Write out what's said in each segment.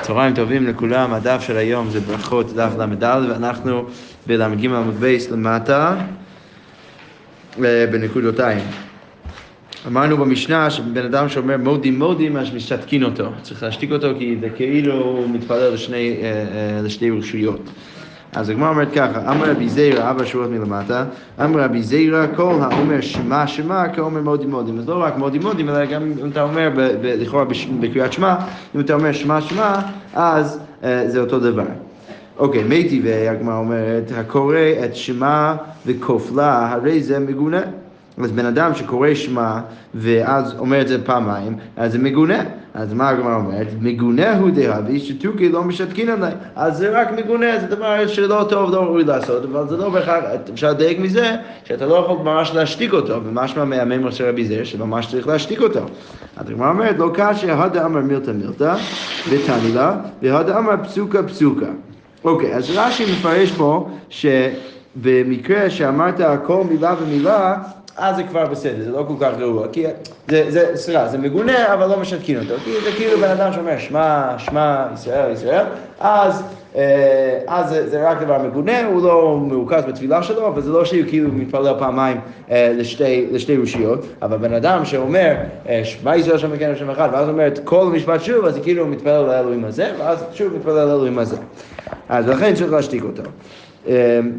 צהריים טובים לכולם, הדף של היום זה ברכות דף ל"ד ואנחנו בל"ג עמוד בייס למטה אה, בנקודותיים. אמרנו במשנה שבן אדם שאומר מודים מודים אז משתתקין אותו, צריך להשתיק אותו כי זה כאילו הוא מתפלל לשני, אה, אה, לשתי רשויות. אז הגמרא אומרת ככה, אמר רבי זיירא, ארבע שורות מלמטה, אמר רבי זיירא, כל האומר שמע שמע כאומר מודים מודים. אז לא רק מודים מודים, אלא גם אם אתה אומר, לכאורה בקריאת שמע, אם אתה אומר שמע שמע, אז אה, זה אותו דבר. אוקיי, מי טבעי, הגמרא אומרת, הקורא את שמע וכופלה, הרי זה מגונה. אז בן אדם שקורא שמע ואז אומר את זה פעמיים, אז זה מגונה. אז מה הגמרא אומרת? מגונה הוא דהבי שתוכי לא משתקין עליי. אז זה רק מגונה, זה דבר שלא טוב, לא ראוי לעשות, אבל זה לא בהכרח, אפשר לדייק מזה שאתה לא יכול ממש להשתיק אותו, ומשמע מהמימר של רבי זר שממש צריך להשתיק אותו. אז הגמרא אומרת, לא קשיא, הדה אמר מילתא מילתא, ותני לה, והדה אמר פסוקה פסוקה. אוקיי, אז רש"י מפרש פה שבמקרה שאמרת כל מילה ומילה, אז זה כבר בסדר, זה לא כל כך גרוע, כי זה, זה, סליחה, זה מגונה, אבל לא משתקין אותו, כי זה כאילו בן אדם שאומר שמע, שמע, ישראל, ישראל, אז, אה, אז זה, זה רק דבר מגונה, הוא לא מרוכז בתפילה שלו, אבל זה לא שהוא כאילו מתפלל פעמיים אה, לשתי, לשתי רושיות, אבל בן אדם שאומר אה, שמע ישראל שם וכן השם אחד, ואז אומר את כל המשפט שוב, אז כאילו הוא מתפלל לאלוהים הזה, ואז שוב מתפלל לאלוהים הזה. אז לכן צריך להשתיק אותו.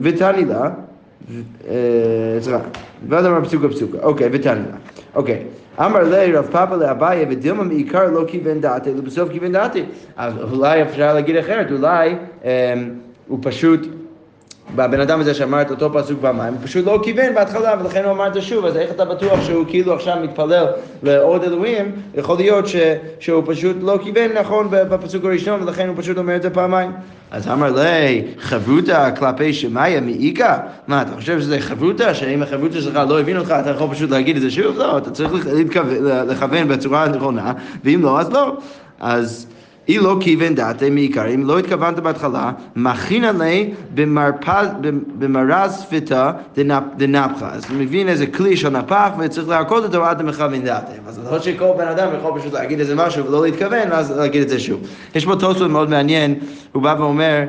ותני לה, סליחה, ועד אמר פסוקה פסוקה, אוקיי, ותניא. אוקיי, אמר לי רב פאפה לאביי ודילמה מעיקר לא כיוון דעתי, ובסוף כיוון דעתי. אז אולי אפשר להגיד אחרת, אולי הוא פשוט... בבן אדם הזה שאמר את אותו פסוק פעמיים, הוא פשוט לא כיוון בהתחלה ולכן הוא אמר את זה שוב, אז איך אתה בטוח שהוא כאילו עכשיו מתפלל לעוד אלוהים? יכול להיות ש, שהוא פשוט לא כיוון נכון בפסוק הראשון ולכן הוא פשוט אומר את זה פעמיים. אז אמר לי, חברותא כלפי שמאיה מעיקה? מה, אתה חושב שזה חברותא? שאם החברותא שלך לא הבין אותך, אתה יכול פשוט להגיד את זה שוב? לא, אתה צריך לכוון בצורה נכונה, ואם לא, אז לא. אז... אי לא כיוון דעתי מעיקר, אם לא התכוונת בהתחלה, מכין עלי במרז שפיתה דנפחה. אז הוא מבין איזה כלי של נפח וצריך להכות אותו עד למכוון דעתי. אז לא שכל בן אדם יכול פשוט להגיד איזה משהו ולא להתכוון, אז להגיד את זה שוב. יש פה תוספות מאוד מעניין, הוא בא ואומר...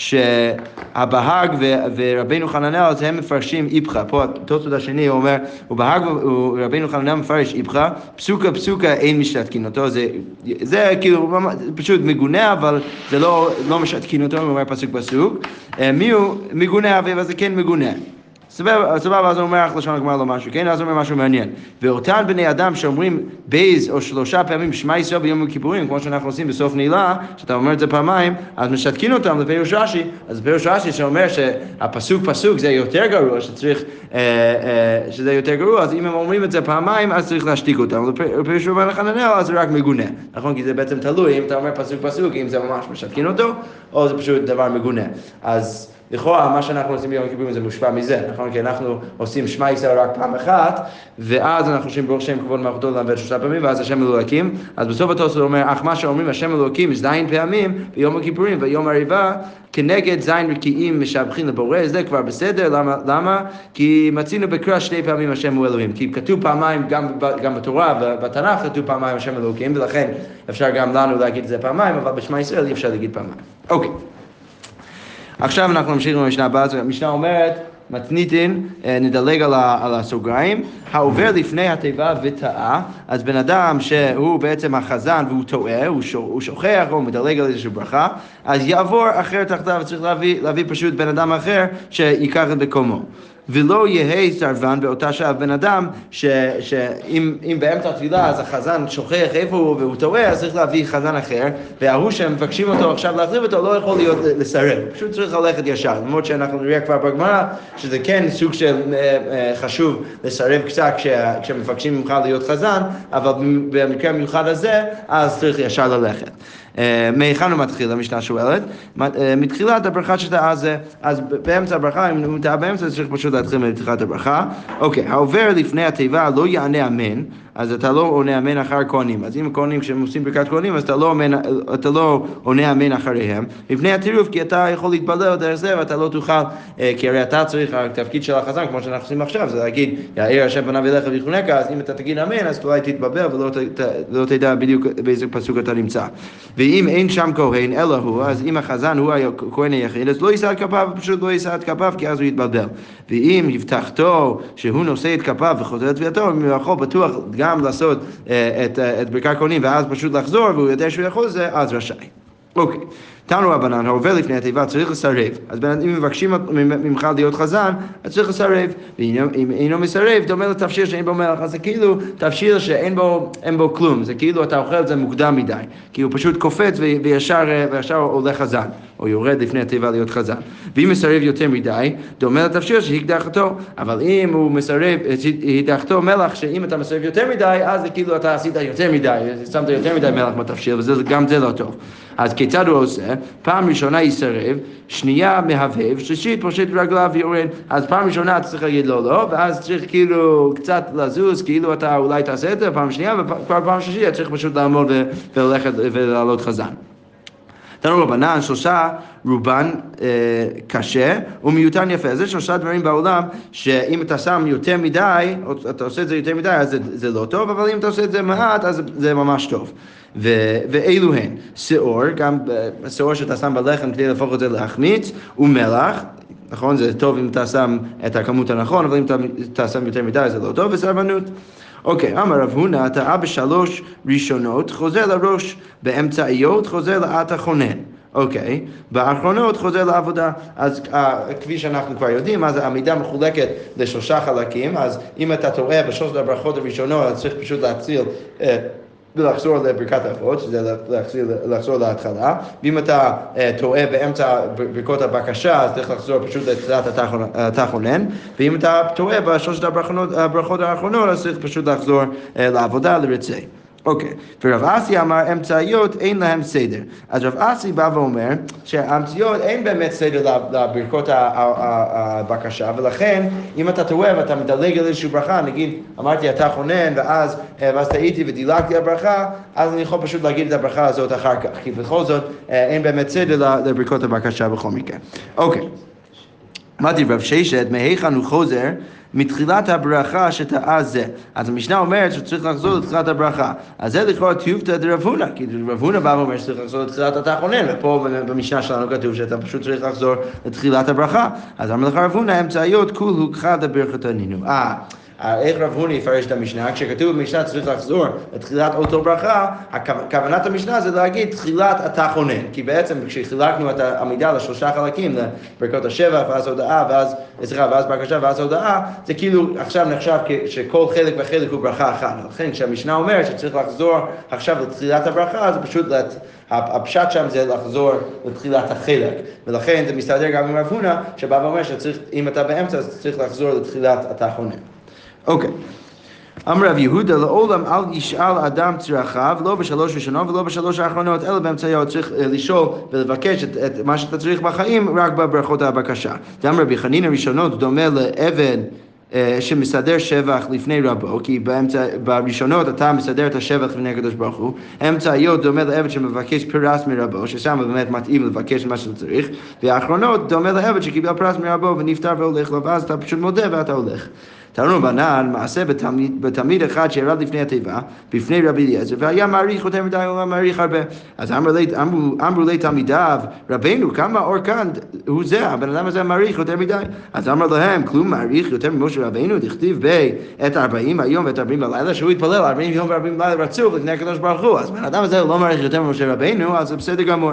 שהבהג ורבינו חננאל אז הם מפרשים איפכא, פה התוספות השני הוא אומר, ובהג ורבינו חננאל מפרש איפכא, פסוקה פסוקה אין משתתקין אותו, זה, זה כאילו פשוט מגונה אבל זה לא, לא משתקין אותו, הוא אומר פסוק פסוק, אה, מי הוא מגונה אבל זה כן מגונה. סבבה, אז הוא אומר לך לשון הגמרא לא משהו, כן? אז הוא אומר משהו מעניין. ואותן בני אדם שאומרים בייז או שלושה פעמים שמע ישראל ביום הכיפורים, כמו שאנחנו עושים בסוף נעילה, שאתה אומר את זה פעמיים, אז משתקים אותם לפירוש רש"י, אז פירוש רש"י שאומר שהפסוק פסוק זה יותר גרוע, שצריך, אה, אה, שזה יותר גרוע, אז אם הם אומרים את זה פעמיים, אז צריך להשתיק אותם. לפירוש אומר לחננאל, אז זה רק מגונה. נכון? כי זה בעצם תלוי, אם אתה אומר פסוק פסוק, אם זה ממש משתקים אותו, או זה פשוט דבר מגונה. אז... לכאורה מה שאנחנו עושים ביום הכיפורים זה מושפע מזה, נכון? כי אנחנו עושים שמע ישראל רק פעם אחת, ואז אנחנו עושים ברוך שם כבוד מלכותו ללמד שלושה פעמים, ואז השם אלוהים, אז בסוף התוספות אומר, אך מה שאומרים השם אלוהים זין פעמים ביום הכיפורים ויום הריבה, כנגד זין רקיעים משבחים לבורא, זה כבר בסדר, למה? למה? כי מצינו בקרא שתי פעמים השם הוא אלוהים, כי כתוב פעמיים גם, גם בתורה ובתנ"ך כתוב פעמיים השם אלוהים, ולכן אפשר גם לנו להגיד את זה פעמיים, אבל בשמע ישראל אי אפשר להגיד פעמיים. אוקיי. עכשיו אנחנו נמשיך עם המשנה הבאה, המשנה אומרת, מתניתין, אה, נדלג על, על הסוגריים, העובר לפני התיבה וטעה, אז בן אדם שהוא בעצם החזן והוא טועה, הוא שוכח או מדלג על איזושהי ברכה, אז יעבור אחר תחתיו, צריך להביא, להביא פשוט בן אדם אחר שיקח את מקומו. ולא יהא סרבן באותה שעה בן אדם, שאם באמצע התפילה אז החזן שוכח איפה הוא והוא טועה, אז צריך להביא חזן אחר, וההוא שמבקשים אותו עכשיו להחליף אותו לא יכול להיות לסרב, פשוט צריך ללכת ישר, למרות שאנחנו נראה כבר בגמרא שזה כן סוג של אה, אה, חשוב לסרב קצת כשמבקשים ממך להיות חזן, אבל במקרה המיוחד הזה, אז צריך ישר ללכת. אה, מהיכן הוא מתחיל, המשנה שואלת? מתחילת הברכה שאתה אז, אז באמצע הברכה, אם הוא טעה באמצע, צריך פשוט להתחיל מפתיחת הברכה. אוקיי, העובר לפני התיבה לא יענה אמן, אז אתה לא עונה אמן אחר הכהנים. אז אם הכהנים, כשהם עושים ברכת כהנים, אז אתה לא, אמן, אתה לא עונה אמן אחריהם. לפני הטירוף, כי אתה יכול להתבלל דרך זה ואתה לא תוכל, אה, כי הרי אתה צריך, התפקיד של החזן, כמו שאנחנו עושים עכשיו, זה להגיד, יאיר השם פניו אליך ויחונק, אז אם אתה תגיד אמן, אז אולי תתבבל ולא ת, לא תדע בדיוק באיזה פסוק אתה נמצא. ואם אין שם כהן אלא הוא, אז אם החזן הוא הכהן היחיד, אז לא יישא את כפיו, פשוט לא יישא את כפיו, כי אז הוא יתבלבל. ואם הבטחתו שהוא נושא את כפיו וחוזר את תביעתו, הוא יכול בטוח גם לעשות אה, את, אה, את ברכת כהנים ואז פשוט לחזור, והוא יודע שהוא יכול לזה, אז רשאי. אוקיי. תנו רבנן, העובר לפני התיבה צריך לסרב. אז אם מבקשים ממך להיות חזן, אז צריך לסרב. ואם אינו מסרב, דומה לתפשיר שאין בו מלח. אז זה כאילו תפשיר שאין בו, בו כלום. זה כאילו אתה אוכל את זה מוקדם מדי. כי הוא פשוט קופץ וישר, וישר עולה חזן. או יורד לפני התיבה להיות חזן. ואם מסרב יותר מדי, דומה לתפשיר שהקדחתו. אבל אם הוא מסרב, הקדחתו מלח, שאם אתה מסרב יותר מדי, אז זה כאילו אתה עשית יותר מדי, שמת יותר מדי מלח בתפשיר, וגם זה לא טוב. אז כיצד הוא עושה? פעם ראשונה יסרב, שנייה מהבהב, שלישית פושט רגליו ויורד. אז פעם ראשונה אתה צריך להגיד לא לא, ואז צריך כאילו קצת לזוז, כאילו אתה אולי תעשה את זה, פעם שנייה, וכבר פעם שלישית אתה צריך פשוט לעמוד וללכת ולעלות חזן. תנו רבנן, שלושה רובן אה, קשה ומיותר יפה. זה שלושה דברים בעולם שאם אתה שם יותר מדי, אתה עושה את זה יותר מדי, אז זה, זה לא טוב, אבל אם אתה עושה את זה מעט, אז זה ממש טוב. ואלו הן, שאור, גם שאור שאתה שם בלחם כדי להפוך את זה להחמיץ, ומלח, נכון? זה טוב אם אתה שם את הכמות הנכון, אבל אם אתה, שם יותר מדי זה לא טוב, וסרבנות. אוקיי, אמר רב הונא, אתה בשלוש ראשונות, חוזר לראש, באמצעיות חוזר לאט החונן. אוקיי, באחרונות חוזר לעבודה. אז uh, כפי שאנחנו כבר יודעים, אז העמידה מחולקת לשלושה חלקים, אז אם אתה טועה בשלושת הברכות הראשונות, אז צריך פשוט להציל uh, ולחזור לברכת אבות, שזה לחזור, לחזור להתחלה, ואם אתה uh, טועה באמצע ברכות הבקשה, אז צריך לחזור פשוט לתחילת התחונן, ואם אתה טועה בשלושת הברכות האחרונות, אז צריך פשוט לחזור uh, לעבודה, לרצה. אוקיי, ורב אסי אמר אמצעיות אין להם סדר. אז רב אסי בא ואומר שהאמצעיות אין באמת סדר לברכות הבקשה, ולכן אם אתה טועה ואתה מדלג על איזושהי ברכה, נגיד אמרתי אתה חונן ואז, אה, טעיתי ודילגתי על ברכה, אז אני יכול פשוט להגיד את הברכה הזאת אחר כך, כי בכל זאת אה, אין באמת סדר לברכות הבקשה בכל מקרה. אוקיי, אמרתי רב ששת, מהיכן הוא חוזר? מתחילת הברכה שטעה זה. אז המשנה אומרת שצריך לחזור לתחילת הברכה. אז זה לכאורה טיובתא דרב הונא, כי רב הונא בא ואומר שצריך לחזור לתחילת התחונן, ופה במשנה שלנו כתוב שאתה פשוט צריך לחזור לתחילת הברכה. אז אמר לך רב הונא, אמצעיות כול הוכחה דברכת הנינו. אה, איך רב הוני יפרש את המשנה? כשכתוב במשנה צריך לחזור לתחילת אותו ברכה, כוונת המשנה זה להגיד תחילת התחונן. כי בעצם כשחילקנו את העמידה לשלושה חלקים, לברכות השבע, ואז הודעה, ואז, סליחה, ואז בקשה, ואז הודעה, זה כאילו עכשיו נחשב שכל חלק וחלק הוא ברכה אחת. לכן כשהמשנה אומרת שצריך לחזור עכשיו לתחילת הברכה, זה פשוט... לת... הפשט שם זה לחזור לתחילת החלק, ולכן זה מסתדר גם עם רב הונא, שבא ואומר שאם אתה באמצע אז צריך לחזור לתחילת התחונן. אוקיי. אמר רב יהודה, לעולם אל ישאל אדם צרכיו, לא בשלוש ראשונות ולא בשלוש האחרונות, אלא באמצעיות צריך אה, לשאול ולבקש את, את מה שאתה צריך בחיים רק בברכות הבקשה. גם רבי חנין הראשונות דומה לאבן אה, שמסדר שבח לפני רבו, כי באמצע, בראשונות אתה מסדר את השבח לפני הקדוש ברוך הוא, אמצעיות דומה לעבד שמבקש פרס מרבו, ששם באמת מתאים לבקש מה שאתה צריך, והאחרונות דומה לעבד שקיבל פרס מרבו ונפטר והולך לו, ואז אתה פשוט מודה ואתה הולך. תראו בנן, מעשה בתלמיד, בתלמיד אחד שירד לפני התיבה, בפני רבי אליעזר, והיה מעריך יותר מדי, הוא מעריך הרבה. אז אמרו, אמרו, אמרו לי תלמידיו, רבנו, כמה אור כאן הוא זה, הבן אדם הזה מעריך יותר מדי. אז אמר להם, כלום מעריך יותר ממשה רבנו, דכתיב ב... את ארבעים היום ואת ארבעים בלילה, שהוא התפלל ארבעים יום וארבעים בלילה רצוף לפני הקדוש ברוך הוא. אז בן אדם הזה לא מעריך יותר ממשה רבנו, אז זה בסדר גמור.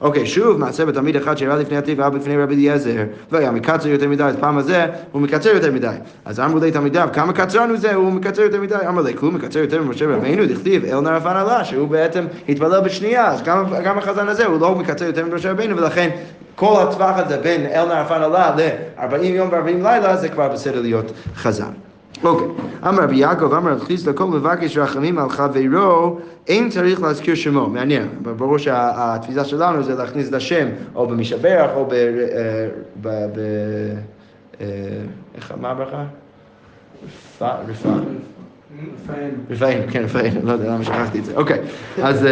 אוקיי, שוב מעשה בתלמיד אחד שירד לפני התיבה בפני רבי אליעזר, והיה מקצר יותר מדי, אז פעם הזה הוא מקצר יותר מדי. אז אמרו לי תלמידיו, כמה קצרן הוא זה, הוא מקצר יותר מדי. אמר לי, כלום מקצר יותר ממשה רבינו, דכתיב אל נרפן עלה, שהוא בעצם התפלל בשנייה, אז גם החזן הזה הוא לא מקצר יותר ממשה רבינו, ולכן כל הטווח הזה בין אל נרפן עלה ל-40 יום ו-40 לילה, זה כבר בסדר להיות חזן. אוקיי, אמר רבי יעקב, אמר רב חיסדא, כל מבקש רחמים על חברו, אין צריך להזכיר שמו, מעניין, ברור שהתפיסה שלנו זה להכניס את השם או במשבח או ב... אה, איך, מה הברכה? רפא, רפא. רפאים, כן, רפאים, לא יודע למה שכחתי את זה. אוקיי, אז...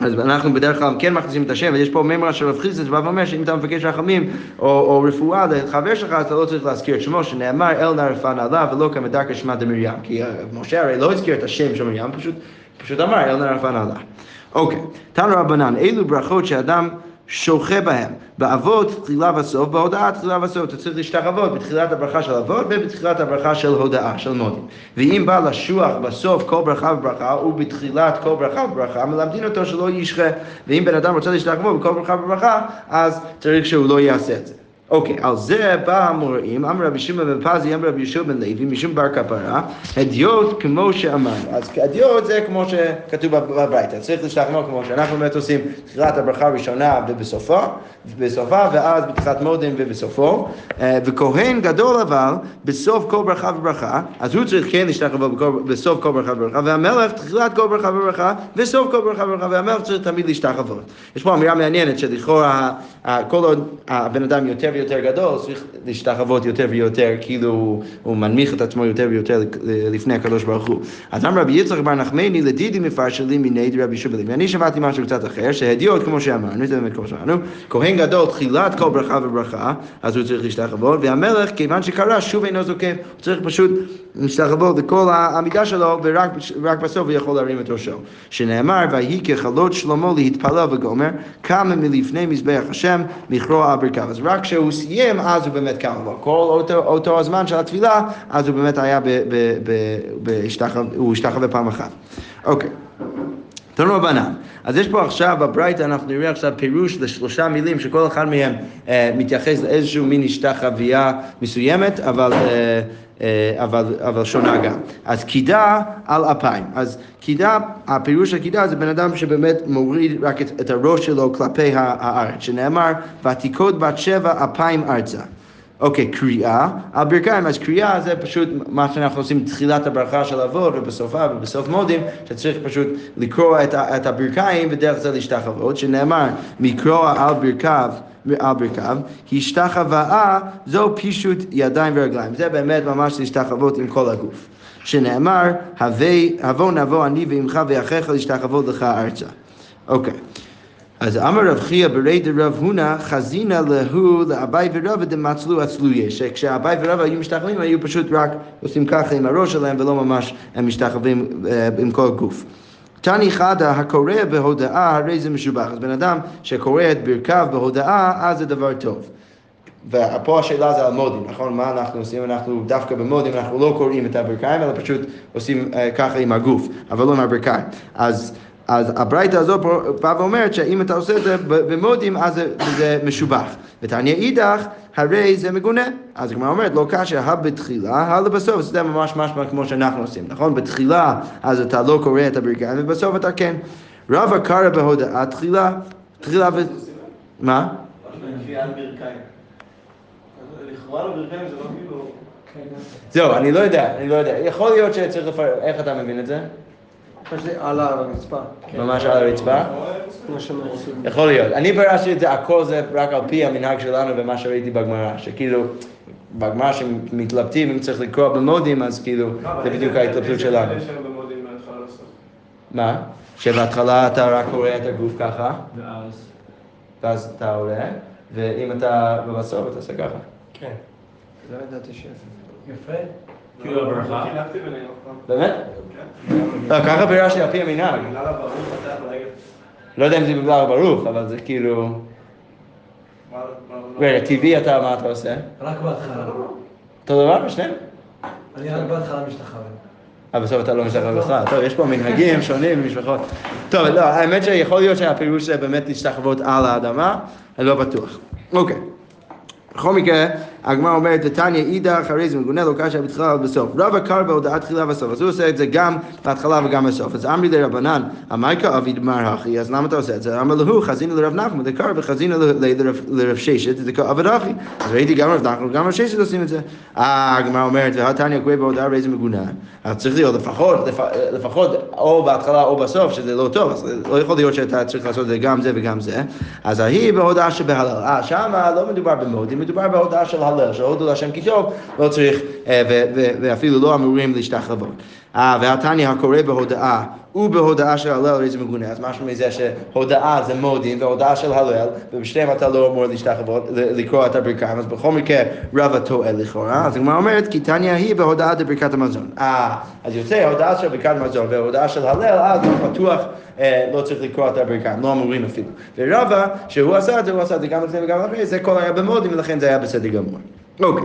אז אנחנו בדרך כלל כן מכניסים את השם, ויש פה מימרה של רב חיסדס שבא ואומר שאם אתה מבקש רחמים או, או רפואה לחבר שלך, אתה לא צריך להזכיר את שמו, שנאמר אל נא רפא נעלה ולא כמדרכא שמע דמרים. כי אה, משה הרי לא הזכיר את השם של מרים, פשוט, פשוט אמר אל נא רפא נעלה. אוקיי, תנו רבנן, אילו ברכות שאדם שוחה בהם, באבות תחילה וסוף, בהודעה תחילה וסוף. אתה צריך להשתחוות בתחילת הברכה של אבות ובתחילת הברכה של הודעה, של מודים. ואם בא לשוח בסוף כל ברכה וברכה ובתחילת כל ברכה וברכה, מלמדים אותו שלא ישחה. ואם בן אדם רוצה להשתחוות בכל ברכה וברכה, אז צריך שהוא לא יעשה את זה. אוקיי, על זה בא המוראים, אמר רבי שמעון בן פזי, אמר רבי יהושע בן לוי, משום בר כפרה, הדיוט כמו שאמרנו. אז הדיוט זה כמו שכתוב בברייתא, צריך להשתכנוע כמו שאנחנו באמת עושים תחילת הברכה הראשונה ובסופה, בסופה, ואז בתחילת מודים ובסופו. אה, וכהן גדול אבל, בסוף כל ברכה וברכה, אז הוא צריך כן להשתכנוע בסוף כל ברכה וברכה, והמלך תחילת כל ברכה וברכה, וסוף כל ברכה וברכה, והמלך צריך תמיד להשתחוות. יש פה אמירה מעניינת שלכאורה כל עוד הבן אדם יותר ויותר גדול, צריך להשתחוות יותר ויותר, כאילו הוא מנמיך את עצמו יותר ויותר לפני הקדוש ברוך הוא. אז אמר רבי יצחק בר נחמני לדידי מפרשלים מיני רבי שובל ואני שמעתי משהו קצת אחר, שהדיוט כמו שאמרנו, זה באמת כמו שאמרנו, כהן גדול תחילת כל ברכה וברכה, אז הוא צריך להשתחוות, והמלך כיוון שקרא שוב אינו זוקף, הוא צריך פשוט להשתחוות לכל העמידה שלו, ורק בסוף הוא יכול להרים את ראשו. שנאמר, ויהי ככלות שלמה להתפלל וגומר, קם מלפני מזבח השם, מכרוע על ברכיו. אז רק כשהוא סיים, אז הוא באמת קם. אבל כל אותו, אותו הזמן של התפילה, אז הוא באמת היה, ב, ב, ב, בהשתחו, הוא השתחווה פעם אחת. אוקיי. תנו רבנן. אז יש פה עכשיו בברייתא, אנחנו נראה עכשיו פירוש לשלושה מילים שכל אחד מהם אה, מתייחס לאיזשהו מין השתחוויה מסוימת, אבל... אה, אה, אבל, אבל שונה גם. אז קידה על אפיים. אז קידה, הפירוש של קידה זה בן אדם שבאמת מוריד רק את, את הראש שלו כלפי הארץ, שנאמר, ותיקוד בת שבע אפיים ארצה. אוקיי, okay, קריאה על ברכיים, אז קריאה זה פשוט מה שאנחנו עושים בתחילת הברכה של אבות ובסופה ובסוף מודים, שצריך פשוט לקרוא את, את הברכיים ודרך זה להשתחוות, שנאמר מקרוא על ברכיו על ברכיו, השתחוואה זו פישוט ידיים ורגליים. זה באמת ממש להשתחוות עם כל הגוף. שנאמר, הבוא נבוא אני ועמך ואחיך להשתחוות לך ארצה. אוקיי. אז אמר רב חייא ברי דרב הונא חזינא להו לאביי ורבא דמצלו עצלויה שכשאביי ורבא היו משתחווים היו פשוט רק עושים ככה עם הראש שלהם ולא ממש הם משתחווים אה, עם כל הגוף. תני חדה הקורא בהודאה הרי זה משובח. אז בן אדם שקורא את ברכיו בהודאה אז זה דבר טוב. ופה השאלה זה על מודים, נכון? מה אנחנו עושים? אנחנו דווקא במודים, אנחנו לא קוראים את הברכיים, אלא פשוט עושים uh, ככה עם הגוף, אבל לא עם הברכיים. אז... אז הברייתא הזו באה ואומרת שאם אתה עושה את זה במודים אז זה, זה משובח. ותניא אידך, הרי זה מגונה. אז הגמרא אומרת, לא קשה, הא בתחילה, הא לבסוף, זה ממש משמע כמו שאנחנו עושים, נכון? בתחילה אז אתה לא קורא את הברכיים, ובסוף אתה כן. רבא קרא בהודעה תחילה, תחילה ו... מה? זהו, אני לא יודע, אני לא יודע. יכול להיות שצריך לפרט, איך אתה מבין את זה? על הרצפה. ממש על הרצפה? יכול להיות. אני פרשתי את זה, הכל זה רק על פי המנהג שלנו ומה שראיתי בגמרא, שכאילו, בגמרא שמתלבטים אם צריך לקרוא במודים, אז כאילו, זה בדיוק ההתלבטות שלנו. מה? שבהתחלה אתה רק קורא את הגוף ככה, ואז אתה עולה, ואם אתה בסוף אתה עושה ככה. כן. לא ידעתי ש... יפה. כאילו הברכה? באמת? לא, ככה פירשתי על פי המנהג. לא יודע אם זה בגלל הברוך, אבל זה כאילו... רגע, טבעי אתה, מה אתה עושה? רק בהתחלה. אותו דבר בשניהם? אני רק בהתחלה משתחרר. אה, בסוף אתה לא משתחרר בכלל. טוב, יש פה מנהגים שונים במשפחות. טוב, לא, האמת שיכול להיות שהפירוש זה באמת להשתחוות על האדמה, אני לא בטוח. אוקיי. בכל מקרה, הגמרא אומרת, ותניא אידך, הרי זה מגונה, לא קשה בתחילה ובסוף. רבא קר בהודעת תחילה ובסוף, אז הוא עושה את זה גם בהתחלה וגם בסוף. אז אמרי לרבנן, אמריקה אביד מר אחי, אז למה אתה עושה את זה? אמר לו, חזינו לרב נחמן, דקר וחזינו לרב ששת, דקר עבד אחי. אז ראיתי גם רב נחמן, גם רב ששת עושים את זה. אה, הגמרא אומרת, והתניא קורא בהודעה הרי זה מגונה. אז צריך להיות לפחות או בהתחלה או בסוף, שזה לא טוב, אז לא יכול להיות שאתה צריך לעשות את זה גם זה וגם זה. אז ההיא בהודעה שבהלל. אה, שמה לא מדובר במודים, מדובר בהודעה של הלל. הלל, שהודו להשם כי טוב, לא צריך, אה, ואפילו לא אמורים להשתחוות. אה, והתניא הקורא בהודאה ובהודאה של הלל הרי זה מגונה, אז משהו מזה שהודאה זה מודים והודאה של הלל, ובשניהם אתה לא אמור להשתחוות, לקרוא את הברכיים, אז בכל מקרה רבא טועה לכאורה, אז הגמרא אומרת כי תניא היא בהודאה דברכת המזון. אה, אז יוצא ההודאה של ברכת המזון וההודאה של הלל, אז הוא פתוח, אה, לא צריך לקרוא את הברכיים, לא אמורים אפילו. ורבא, שהוא עשה את זה, הוא עשה את זה גם לפני וגם אחרי, זה כל היה במודים ולכן זה היה בסדר גמור. אוקיי.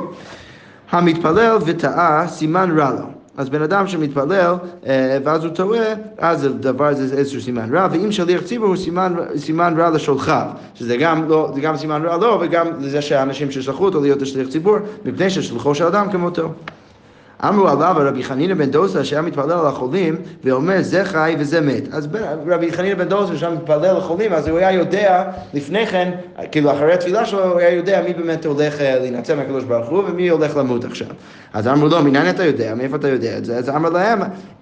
המתפלל וטעה, סימן רע לו. אז בן אדם שמתפלל, אה, ואז הוא טועה, אז הדבר הזה זה איזשהו סימן רע, ואם שליח ציבור הוא סימן, סימן רע לשולחיו, שזה גם, לא, גם סימן רע לו, וגם לזה שהאנשים ששלחו אותו להיות לשליח ציבור, מפני ששלחו של אדם כמותו. אמרו עליו רבי חנינא בן דוסה שהיה מתפלל על החולים ואומר זה חי וזה מת. אז רבי חנינא בן דוסה שהיה מתפלל על החולים אז הוא היה יודע לפני כן, כאילו אחרי התפילה שלו הוא היה יודע מי באמת הולך אה, להינצל מהקדוש ברוך הוא ומי הולך למות עכשיו. אז אמרו לו מניין אתה יודע, מאיפה אתה יודע את זה? אז אמר להם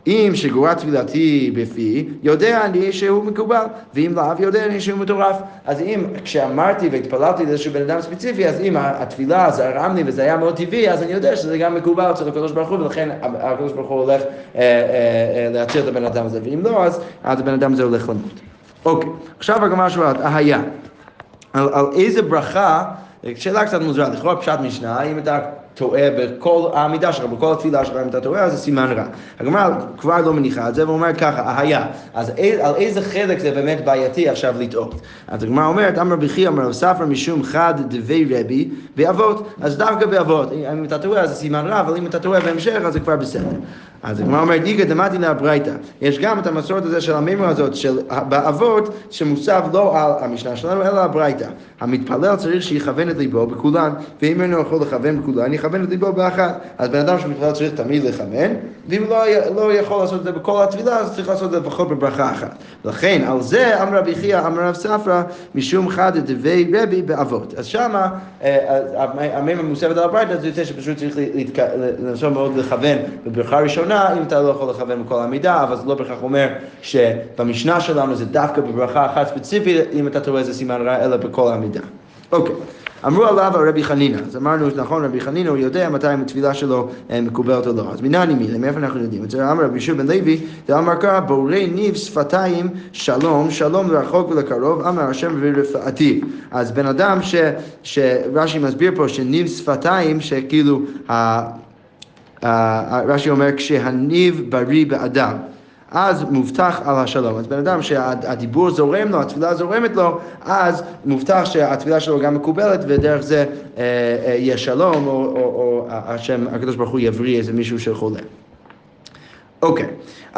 אם שגורה תפילתי בפי יודע אני שהוא מקובל ואם לאו יודע אני שהוא מטורף. אז אם כשאמרתי והתפללתי לאיזשהו בן אדם ספציפי אז אם התפילה זרם לי וזה היה מאוד טבעי אז אני יודע שזה גם מקובל אצל הקדוש ברוך הוא ולכן הקדוש ברוך הוא הולך אה, אה, אה, להציל את הבן אדם הזה ואם לא אז, הבן אדם הזה הולך למות. אוקיי, עכשיו שואלת, היה, על, על איזה ברכה, שאלה קצת מוזרה, לכאורה פשט משנה, אם אתה טועה בכל העמידה שלך, בכל התפילה שלך, אם אתה טועה, זה סימן רע. הגמרא כבר לא מניחה את זה, ואומרת ככה, היה. אז על איזה חלק זה באמת בעייתי עכשיו לטעות? אז הגמרא אומרת, אמר בכי אמר רב ספרא משום חד דבי רבי באבות, אז דווקא באבות, אם אתה טועה אז זה סימן רע, אבל אם אתה טועה בהמשך אז זה כבר בסדר. אז הגמרא אומרת, איגא דמתי להברייתא. יש גם את המסורת הזה של המימרה הזאת, של באבות, שמוסב לא על המשנה שלנו, אלא הברייתא. המתפלל צריך שיכוון את ליבו בכולן, ואם אינו יכול לכוון בכולן, יכוון את ליבו באחת. אז בן אדם שמתפלל צריך תמיד לכוון, ואם לא, לא יכול לעשות את זה בכל התפילה, אז צריך לעשות את זה לפחות בברכה אחת. לכן, על זה אמר רבי חייא, אמר רב ספרא, משום חד דבי רבי באבות. אז שמה, אה, אז המימרה מוסבת על הברייתא, זה יוצא שפשוט צריך לנסות מאוד לכוון בברכה ראשונה, אם אתה לא יכול לכוון בכל העמידה, אבל זה לא בהכרח אומר שבמשנה שלנו זה דווקא בברכה אחת ספציפית, אם אתה טועה זה סימן רע, אלא בכל העמידה. אוקיי. אמרו עליו על רבי חנינא, אז אמרנו, נכון, רבי חנינא, הוא יודע מתי התפילה שלו אה, מקובלת או לא. אז מנני מילה, מאיפה אנחנו יודעים את זה? אמר רבי ישוע בן לוי, דאמר קרא, בורא ניב שפתיים, שלום, שלום לרחוק ולקרוב, אמר השם ורפאתי. אז בן אדם שרש"י מסביר פה שניב שפתיים, שכאילו, רש"י אומר, כשהניב בריא באדם. אז מובטח על השלום. אז בן אדם שהדיבור זורם לו, התפילה זורמת לו, אז מובטח שהתפילה שלו גם מקובלת, ודרך זה אה, אה, יהיה שלום, או, או, או השם, הקדוש ברוך הוא יבריא איזה מישהו שחולה. אוקיי.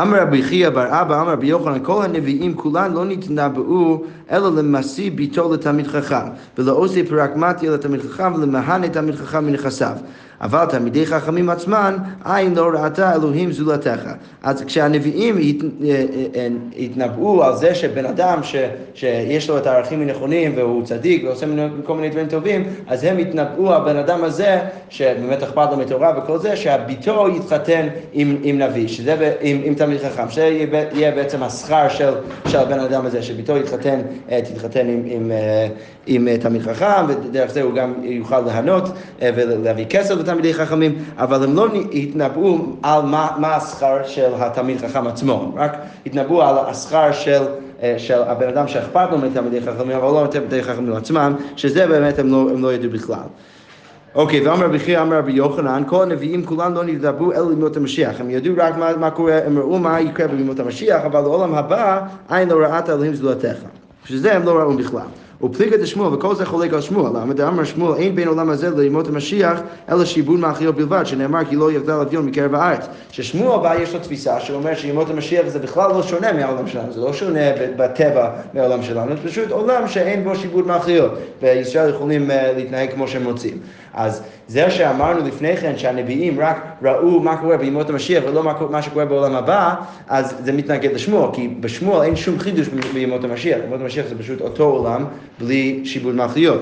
אמר רבי חייא בר אבא, אמר רבי יוחנן, כל הנביאים כולן לא נתנבאו אלא למשיא ביתו לתלמיד חכם, ולאוסיף רק מתיה לתלמיד חכם, ולמהן את תלמיד חכם מנכסיו. אבל תלמידי חכמים עצמן, עין לא ראתה אלוהים זולתך. אז כשהנביאים הת, אה, אה, התנבאו על זה שבן אדם ש, שיש לו את הערכים הנכונים והוא צדיק ועושה כל מיני דברים טובים, אז הם התנבאו על בן אדם הזה, שבאמת אכפת לו מתורה וכל זה, שהביתו יתחתן עם, עם נביא, שזה עם, עם תלמיד חכם, שזה יהיה, בעצם השכר של, של הבן אדם הזה, שביתו יתחתן, אה, תתחתן עם, עם, אה, עם אה, תלמיד חכם, ודרך זה הוא גם יוכל ליהנות אה, ולהביא כסף לתלמידי חכמים, אבל הם לא התנבאו על מה, מה השכר של התלמיד חכם עצמו, רק התנבאו על השכר של... אה, של הבן אדם שאכפת לו מתלמידי חכמים, אבל לא מתלמידי חכמים עצמם, שזה באמת הם לא, הם לא ידעו בכלל. אוקיי, ואמר רבי חייא, אמר רבי יוחנן, כל הנביאים כולם לא נדברו אלא לימות המשיח. הם ידעו רק מה, מה קורה, הם ראו מה יקרה בימות המשיח, אבל לעולם הבא, עין לא ראת אלוהים זולתך. שזה הם לא ראו בכלל. ופליגת דשמואל, וכל זה חולק על שמואל. למה דאמר שמואל, אין בין עולם הזה לימות המשיח, אלא שיבוד מאכיל בלבד, שנאמר כי לא יגדל אביון מקרב הארץ. ששמואל בא, יש לו תפיסה שאומר שימות המשיח זה בכלל לא שונה מהעולם שלנו, זה לא שונה בטבע מהעולם שלנו, זה פשוט עולם שאין בו שיבוד מאכילות, וישראל יכולים אה, להתנהג כמו שהם רוצים. אז זה שאמרנו לפני כן שהנביאים רק ראו מה קורה בימות המשיח ולא מה, מה שקורה בעולם הבא, אז זה מתנגד לשמואל, כי בשמואל אין שום חידוש בימות המשיח, בימות המשיח זה פשוט אותו עולם בלי שיבוד מאכליות.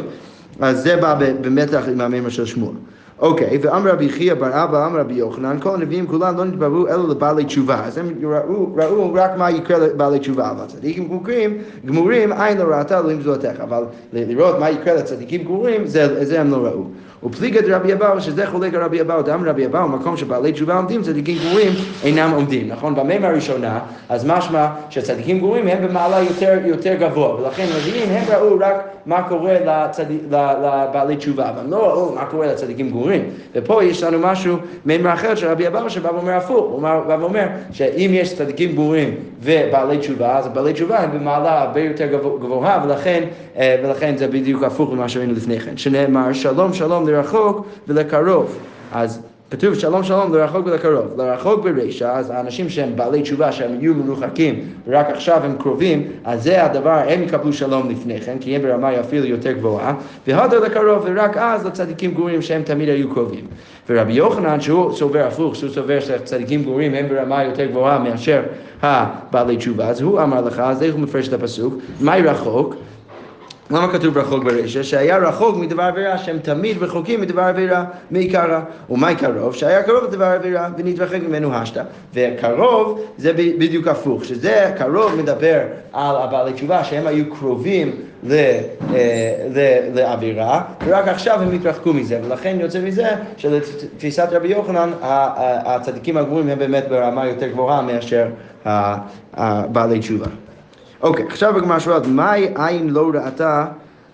אז זה בא במתח עם המימר של שמואל. אוקיי, ואמר רבי חייא בר אבא, אמר רבי יוחנן, כל הנביאים כולם לא נתבררו אלא לבעלי תשובה. אז הם ראו, ראו רק מה יקרה לבעלי תשובה. אבל צדיקים גמורים, גמורים, עין לא ראתה אלוהים זולתך. אבל לראות מה יקרה לצדיקים גמורים, זה, זה הם לא ראו. ופליגת רבי אבאו, שזה חולק על רבי אבאו, דם רבי אבאו, מקום שבעלי תשובה עומדים, צדיקים גמורים אינם עומדים, נכון? במימה הראשונה, אז משמע שהצדיקים גמורים הם במעלה יותר, יותר גבוה, ולכן רביעים הם ראו רק מה קורה לצד... לבעלי תשובה, אבל לא ראו מה קורה לצדיקים גמורים. ופה יש לנו משהו מימה אחרת של רבי אבאו שבא ואומר הפוך, הוא בא ואומר שאם יש צדיקים גמורים ובעלי תשובה, אז בעלי תשובה הם במעלה הרבה יותר גבוה- גבוהה, ולכן, אה, ולכן זה בדיוק הפוך ממה שראינו לפני כן, שנאמר שלום שלום לרחוק ולקרוב. אז כתוב שלום שלום לרחוק ולקרוב. לרחוק ברישא, אז האנשים שהם בעלי תשובה, שהם יהיו מרוחקים, ורק עכשיו הם קרובים, אז זה הדבר, הם יקבלו שלום לפני כן, כי הם ברמה אפילו יותר גבוהה, והדר לקרוב, ורק אז לצדיקים גמורים שהם תמיד היו קרובים. ורבי יוחנן, שהוא סובר הפוך, שהוא סובר שצדיקים גמורים הם ברמה יותר גבוהה מאשר הבעלי תשובה, אז הוא אמר לך, אז איך הוא מפרש את הפסוק? מהי רחוק? למה כתוב רחוק ברישא? שהיה רחוק מדבר עבירה, שהם תמיד רחוקים מדבר עבירה מעיקרא. ומה קרוב? שהיה קרוב לדבר עבירה ונתרחק ממנו השתא. וקרוב זה בדיוק הפוך, שזה קרוב מדבר על הבעלי תשובה שהם היו קרובים ל- אה, לעבירה, ורק עכשיו הם התרחקו מזה, ולכן יוצא מזה שלתפיסת רבי יוחנן הצדיקים הגבוהים הם באמת ברמה יותר גבוהה מאשר הבעלי תשובה. אוקיי, עכשיו בגמרא שואלת, מהי עין לא ראתה?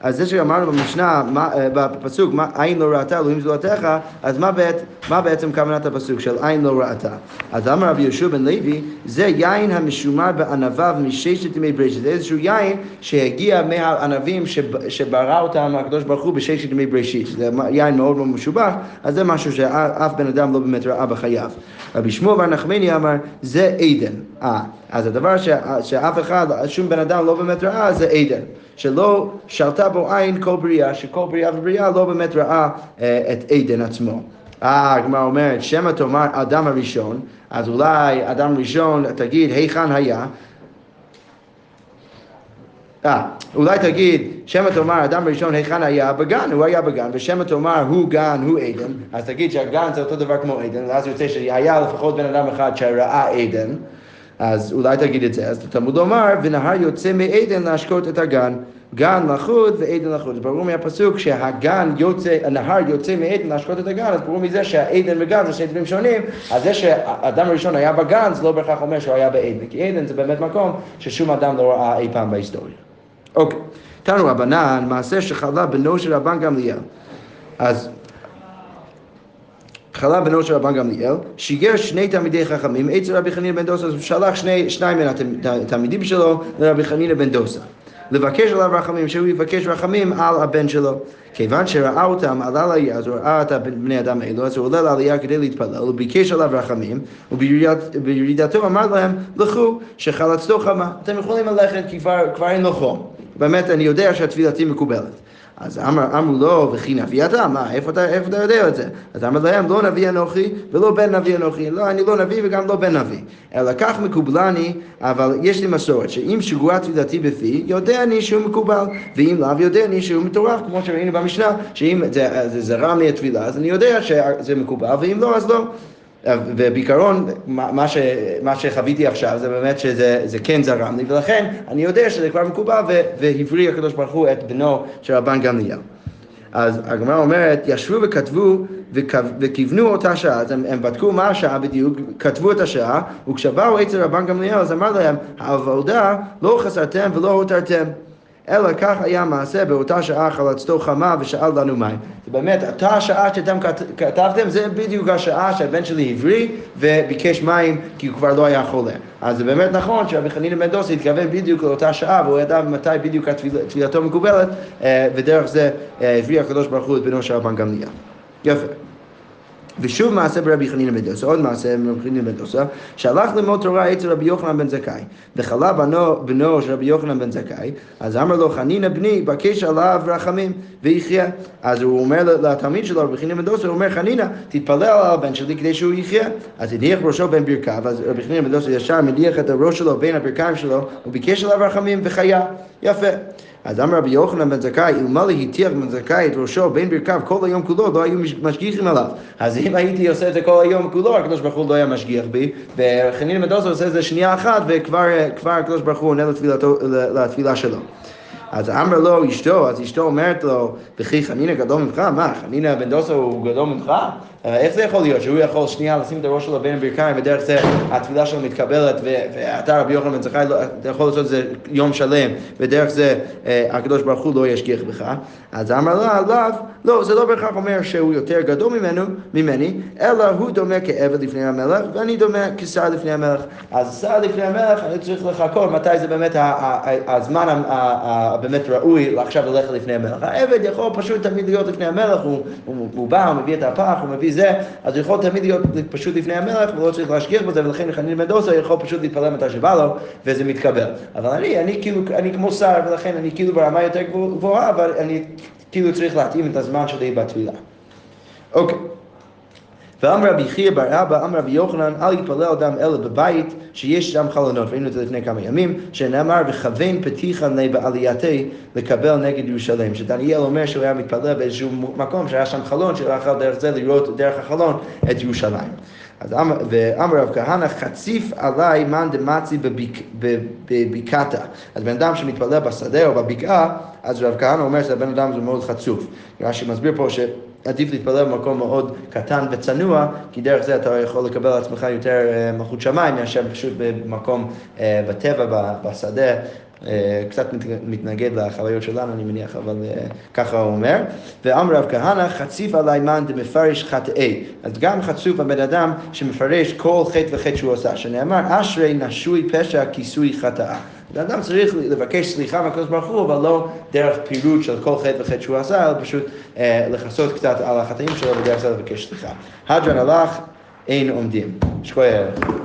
אז זה שאמרנו במשנה, אה, בפסוק, מה עין לא ראתה, אלוהים זולתך, אז מה, בעת, מה בעצם כוונת הפסוק של עין לא ראתה? אז אמר רבי יהושע בן לוי, זה יין המשומר בענביו מששת ימי בראשית, זה איזשהו יין שהגיע מהענבים שב- שברא אותם הקדוש ברוך הוא בששת ימי בראשית, זה יין מאוד מאוד משובח, אז זה משהו שאף בן אדם לא באמת ראה בחייו. רבי שמואל בר נחמני אמר, זה עדן. אה, אז הדבר ש, שאף אחד, שום בן אדם לא באמת ראה זה עדן. שלא שלטה בו עין כל בריאה, שכל בריאה ובריאה לא באמת ראה אה, את עדן עצמו. אה, הגמרא אומרת, שמא תאמר אדם הראשון, אז אולי אדם ראשון תגיד היכן היה, אה, אולי תגיד, שמא תאמר אדם ראשון היכן היה בגן, הוא היה בגן, ושמא תאמר הוא גן, הוא עדן, אז תגיד שהגן זה אותו דבר כמו עדן, ואז יוצא שהיה לפחות בן אדם אחד שראה עדן, אז אולי תגיד את זה, אז תלמוד לומר, ונהר יוצא מעדן להשקות את הגן, גן לחוד ועדן לחוד. ברור מהפסוק שהגן יוצא, הנהר יוצא מעדן להשקות את הגן, אז ברור מזה שהעדן וגן זה שני דברים שונים, אז זה שהאדם הראשון היה בגן, זה לא בהכרח אומר שהוא היה בעדן, כי עדן זה באמת מקום ששום אדם לא ראה אי פעם בהיסטוריה. אוקיי, תנו רבנן, מעשה שחלה בנו של רבן גמליאל. אז חלה בנו של רבן גמליאל, שיגר שני תלמידי חכמים, אצל רבי חנינא בן דוסה, אז הוא שלח שני, שניים מן התלמידים שלו לרבי חנינא בן דוסה. לבקש עליו רחמים, שהוא יבקש רחמים על הבן שלו. כיוון שראה אותם, עלה לעלייה, אז הוא ראה את בני אדם האלו, אז הוא עולה לעלייה כדי להתפלל, הוא ביקש עליו רחמים, ובירידתו אמר להם, לכו, שחלצתו חמה. אתם יכולים ללכת כי כבר, כבר אין לו חום. באמת, אני יודע שהתפילתי מקובלת. אז אמר, אמרו לו, וכי נביא אתה? מה, איפה אתה, איפה אתה יודע את זה? אז אמר להם, לא נביא אנוכי ולא בן נביא אנוכי. לא, אני לא נביא וגם לא בן נביא. אלא כך מקובלני, אבל יש לי מסורת, שאם שגורה תפילתי בפי, יודע אני שהוא מקובל, ואם לאו יודע אני שהוא מטורף, כמו שראינו במשנה, שאם זה, זה זרם לי התפילה, אז אני יודע שזה מקובל, ואם לא, אז לא. ובעיקרון, מה, ש, מה שחוויתי עכשיו זה באמת שזה זה כן זרם לי, ולכן אני יודע שזה כבר מקובל, והבריא הקדוש ברוך הוא את בנו של רבן גמליאל. אז הגמרא אומרת, ישבו וכתבו וכיוונו אותה שעה, אז הם, הם בדקו מה השעה בדיוק, כתבו את השעה, וכשבאו אצל רבן גמליאל, אז אמר להם, העבודה לא חסרתם ולא הותרתם. אלא כך היה מעשה באותה שעה חלצתו חמה ושאל לנו מים. זה באמת, אותה השעה שאתם כת- כתבתם, זה בדיוק השעה שהבן שלי הבריא וביקש מים כי הוא כבר לא היה חולה. אז זה באמת נכון שרבי חנינא בן דוסי התכוון בדיוק לאותה שעה והוא ידע מתי בדיוק תפילתו מקובלת אה, ודרך זה אה, הבריא הקדוש ברוך הוא את בנו של רבן גמליאל. יפה. ושוב מעשה ברבי חנינא בן דוסה, עוד מעשה ברבי חנינא בן דוסה, שהלך ללמוד תורה אצל רבי יוחנן בן זכאי, וחלה בנו, בנו של רבי יוחנן בן זכאי, אז אמר לו חנינא בני, בקש עליו רחמים ויחיה. אז הוא אומר לתלמיד שלו, רבי חנינא בן דוסה, הוא אומר חנינא, תתפלל על הבן שלי כדי שהוא יחיה. אז הניח ראשו בין ברכיו, אז רבי חנינא בן דוסה ישר מניח את הראש שלו בין הברכיים שלו, וביקש עליו רחמים וחיה. יפה. אז אמר רבי יוחנן בן זכאי, אלמלא הטיח בן זכאי את ראשו בין ברכיו כל היום כולו, לא היו מש- משגיחים עליו. אז אם הייתי עושה את זה כל היום כולו, הקדוש ברוך הוא לא היה משגיח בי, וחנין בן דוסה עושה את זה שנייה אחת, וכבר כבר הקדוש ברוך הוא עונה לתפילתו- לתפילה שלו. אז אמר לו אשתו, אז אשתו אומרת לו, וכי חנינא גדול ממך? מה, חנינא בן דוסו הוא גדול ממך? אה, איך זה יכול להיות שהוא יכול שנייה לשים את הראש שלו בין הברכיים ודרך זה התפילה שלו מתקבלת ואתה רבי יוחנן בן זכאי לא- אתה יכול לעשות את זה יום שלם ודרך זה אה, הקדוש ברוך הוא לא ישגיח בך. אז אמר לה עליו לא זה לא בהכרח אומר שהוא יותר גדול ממנו ממני אלא הוא דומה כעבד לפני המלך ואני דומה כשר לפני המלך. אז שר לפני המלך אני צריך לחכות מתי זה באמת הזמן הבאמת ראוי עכשיו ללכת לפני המלך. העבד יכול פשוט תמיד להיות לפני המלך הוא בא הוא מביא את הפח הוא מביא זה אז הוא יכול תמיד להיות פשוט לפני המלך ולא צריך להשגיח בזה ולכן חנין בן דוסה יכול פשוט להתפלל מתי שבא לו וזה מתקבל אבל אני, אני כאילו, אני כמו שר ולכן אני כאילו ברמה יותר גבוהה אבל אני כאילו צריך להתאים את הזמן שלי בתפילה. אוקיי. ואמר רבי חייא בר אבא, אמר רבי יוחנן, אל יתפלל אדם אלא בבית שיש שם חלונות, ראינו את זה לפני כמה ימים, שנאמר וכוון פתיחן לי בעלייתי לקבל נגד ירושלים, שדניאל אומר שהוא היה מתפלל באיזשהו מקום שהיה שם חלון, שהוא יכול דרך זה לראות דרך החלון את ירושלים. אז אמר, ואמר רב כהנא, חציף עליי מאן דמצי בבקעתה. אז בן אדם שמתפלל בשדה או בבקעה, אז רב כהנא אומר שהבן אדם זה מאוד חצוף. רש"י מסביר פה ש... עדיף להתפלל במקום מאוד קטן וצנוע, כי דרך זה אתה יכול לקבל על עצמך יותר אה, מלכות שמיים מאשר פשוט במקום אה, בטבע, בשדה. אה, קצת מת- מתנגד לחוויות שלנו, אני מניח, אבל ככה הוא אומר. ואמר רב כהנא, חציף עלי מאן דמפרש חטאי. אז גם חצוף הבן אדם שמפרש כל חטא וחטא שהוא עשה, שנאמר, אשרי נשוי פשע כיסוי חטאה. אדם צריך לבקש סליחה מהקדוש ברוך הוא, אבל לא דרך פירוט של כל חטא וחטא שהוא עשה, אלא פשוט אה, לכסות קצת על החטאים שלו ודרך זה לבקש סליחה. הדרן הלך, אין עומדים. שכוייך.